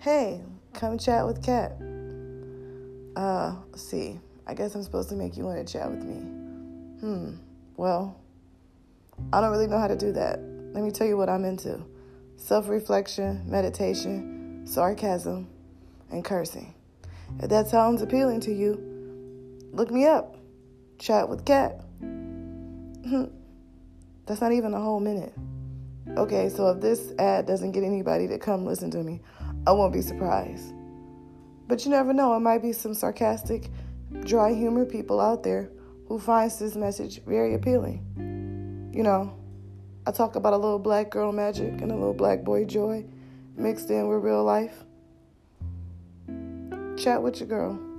Hey, come chat with Kat. Uh, see. I guess I'm supposed to make you want to chat with me. Hmm. Well, I don't really know how to do that. Let me tell you what I'm into self reflection, meditation, sarcasm, and cursing. If that sounds appealing to you, look me up. Chat with Kat. That's not even a whole minute. Okay, so if this ad doesn't get anybody to come listen to me, I won't be surprised. But you never know, it might be some sarcastic, dry humor people out there who finds this message very appealing. You know, I talk about a little black girl magic and a little black boy joy mixed in with real life. Chat with your girl.